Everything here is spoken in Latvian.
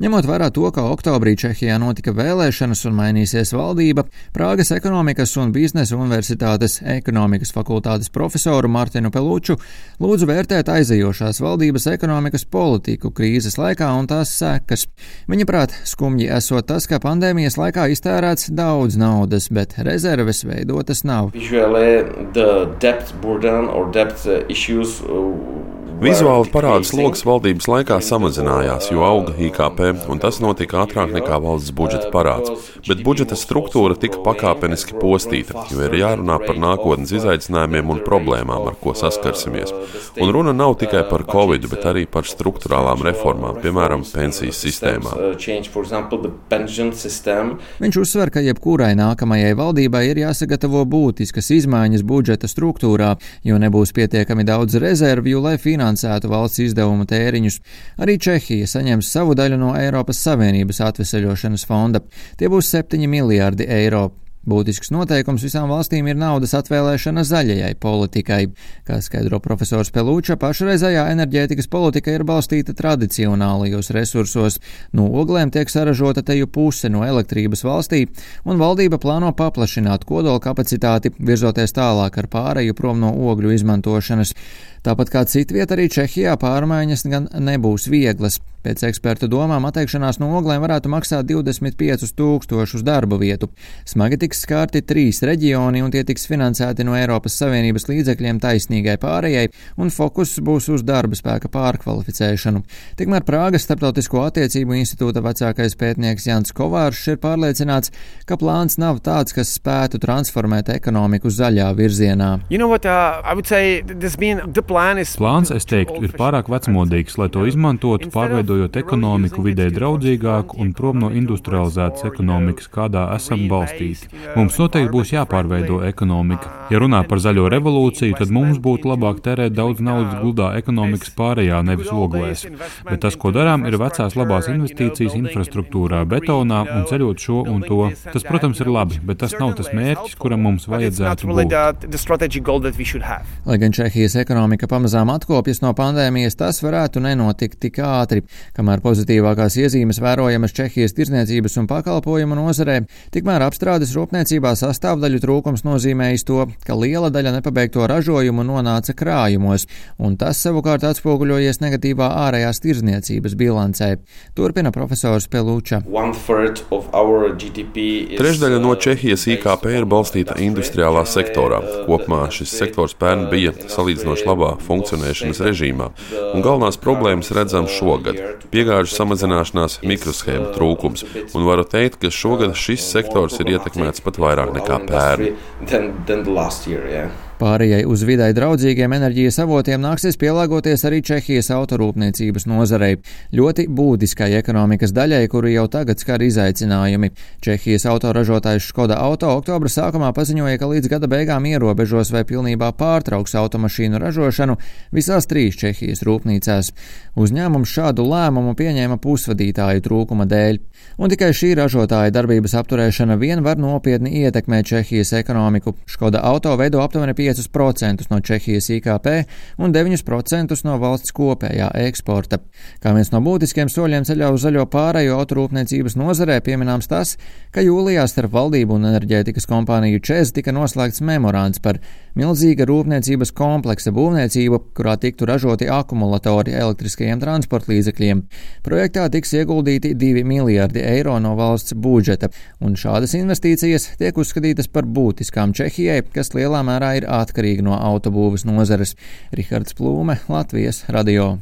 Ņemot vērā to, ka oktobrī Čehijā notika vēlēšanas un mainīsies valdība, Prāgas ekonomikas un biznesa universitātes ekonomikas fakultātes profesoru Martinu Pelūču lūdzu vērtēt aizejošās valdības ekonomikas politiku krīzes laikā un tās sekas. Viņa prāt, skumji esot tas, ka pandēmijas laikā iztērēts daudz naudas, bet rezerves veidotas nav. Visually, Vizuāli parādas lokus valdības laikā samazinājās, jo auga IKP, un tas notika ātrāk nekā valsts budžeta parāds. Bet budžeta struktūra tika pakāpeniski postīta, jo ir jārunā par nākotnes izaicinājumiem un problēmām, ar ko saskarsimies. Un runa nav tikai par covid, bet arī par struktūrālām reformām, piemēram, pensijas sistēmā. Viņš uzsver, ka jebkurai nākamajai valdībai ir jāsagatavo būtiskas izmaiņas budžeta struktūrā, jo nebūs pietiekami daudz rezervju, lai finansētu finansētu valsts izdevumu tēriņus. Arī Čehija saņems savu daļu no Eiropas Savienības atveseļošanas fonda. Tie būs 7 miljārdi eiro. Būtisks noteikums visām valstīm ir naudas atvēlēšana zaļajai politikai. Kā skaidro profesors Pelūča, pašreizējā enerģētikas politika ir balstīta tradicionālajos resursos. No oglēm tiek saražota teju puse no elektrības valstī, un valdība plāno paplašināt kodola kapacitāti, virzoties tālāk ar pāreju prom no ogļu izmantošanas. Tāpat kā citviet arī Čehijā pārmaiņas gan nebūs vieglas. Pēc ekspertu domām atteikšanās no oglēm varētu maksāt 25 tūkstošus darba vietu. Smagi tiks skārti trīs reģioni, un tie tiks finansēti no Eiropas Savienības līdzekļiem taisnīgai pārējai, un fokus būs uz darba spēka pārkvalificēšanu. Tikmēr Prāgas starptautisko attiecību institūta vecākais pētnieks Jans Kovāršs ir pārliecināts, ka plāns nav tāds, kas spētu transformēt ekonomiku zaļā virzienā. You know what, uh, Plāns, es teiktu, ir pārāk vecmodīgs, lai to izmantotu, pārveidojot ekonomiku vidē draudzīgāku un prom no industrializētas ekonomikas, kādā esam balstīti. Mums noteikti būs jāpārveido ekonomika. Ja runā par zaļo revolūciju, tad mums būtu labāk tērēt daudz naudas gludā ekonomikas pārējā, nevis oglēs. Bet tas, ko darām, ir vecās labās investīcijas infrastruktūrā, betonā un ceļot šo un to. Tas, protams, ir labi, bet tas nav tas mērķis, kuram mums vajadzētu būt. Lai gan Čehijas ekonomika pamazām atkopjas no pandēmijas, tas varētu nenotikt tik ātri. Kamēr pozitīvākās iezīmes vērojamas Čehijas tirzniecības un pakalpojumu nozarē, tikmēr apstrādes rūpniecībā sastāvdaļu trūkums nozīmējis to, ka liela daļa nepabeigto ražojumu nonāca krājumos, un tas savukārt atspoguļojies negatīvā ārējās tirzniecības bilancē. Turpina profesors Pelūča. Trešdaļa no Čehijas IKP ir balstīta industriālā sektorā. Kopumā šis sektors pērn bija salīdzinoši labā labā funkcionēšanas režīmā, un galvenās problēmas redzam šogad - piegāžu samazināšanās, mikroshēmu trūkums, un varu teikt, ka šogad šis sektors ir ietekmēts pat vairāk nekā pērn. last year. Yeah. Pārējai uz vidai draudzīgiem enerģijas avotiem nāksies pielāgoties arī Čehijas autorūpniecības nozarei, ļoti būtiskai ekonomikas daļai, kuru jau tagad skar izaicinājumi. Čehijas autoražotājs Škoda Auto oktobra sākumā paziņoja, ka līdz gada beigām ierobežos vai pilnībā pārtrauks automašīnu ražošanu visās trīs Čehijas rūpnīcās. Uzņēmums šādu lēmumu pieņēma pusvadītāju trūkuma dēļ, un tikai šī ražotāja darbības apturēšana vien var nopietni ietekmēt Čehijas ekonomiku. Škoda Auto veido aptuveni 5 5% no Čehijas IKP un 9% no valsts kopējā eksporta. Kā viens no būtiskiem soļiem ceļā uz zaļo pārējo autorūpniecības nozarē pieminams tas, ka jūlijā starp valdību un enerģētikas kompāniju Čez tika noslēgts memorāns par milzīga rūpniecības kompleksa būvniecību, kurā tiktu ražoti akumulatori elektriskajiem transporta līdzekļiem. Projektā tiks ieguldīti 2 miljardi eiro no valsts budžeta, un šādas investīcijas tiek uzskatītas par būtiskām Čehijai, kas lielā mērā ir atkarīga no autobūves nozares. Rihards Plūme, Latvijas radio.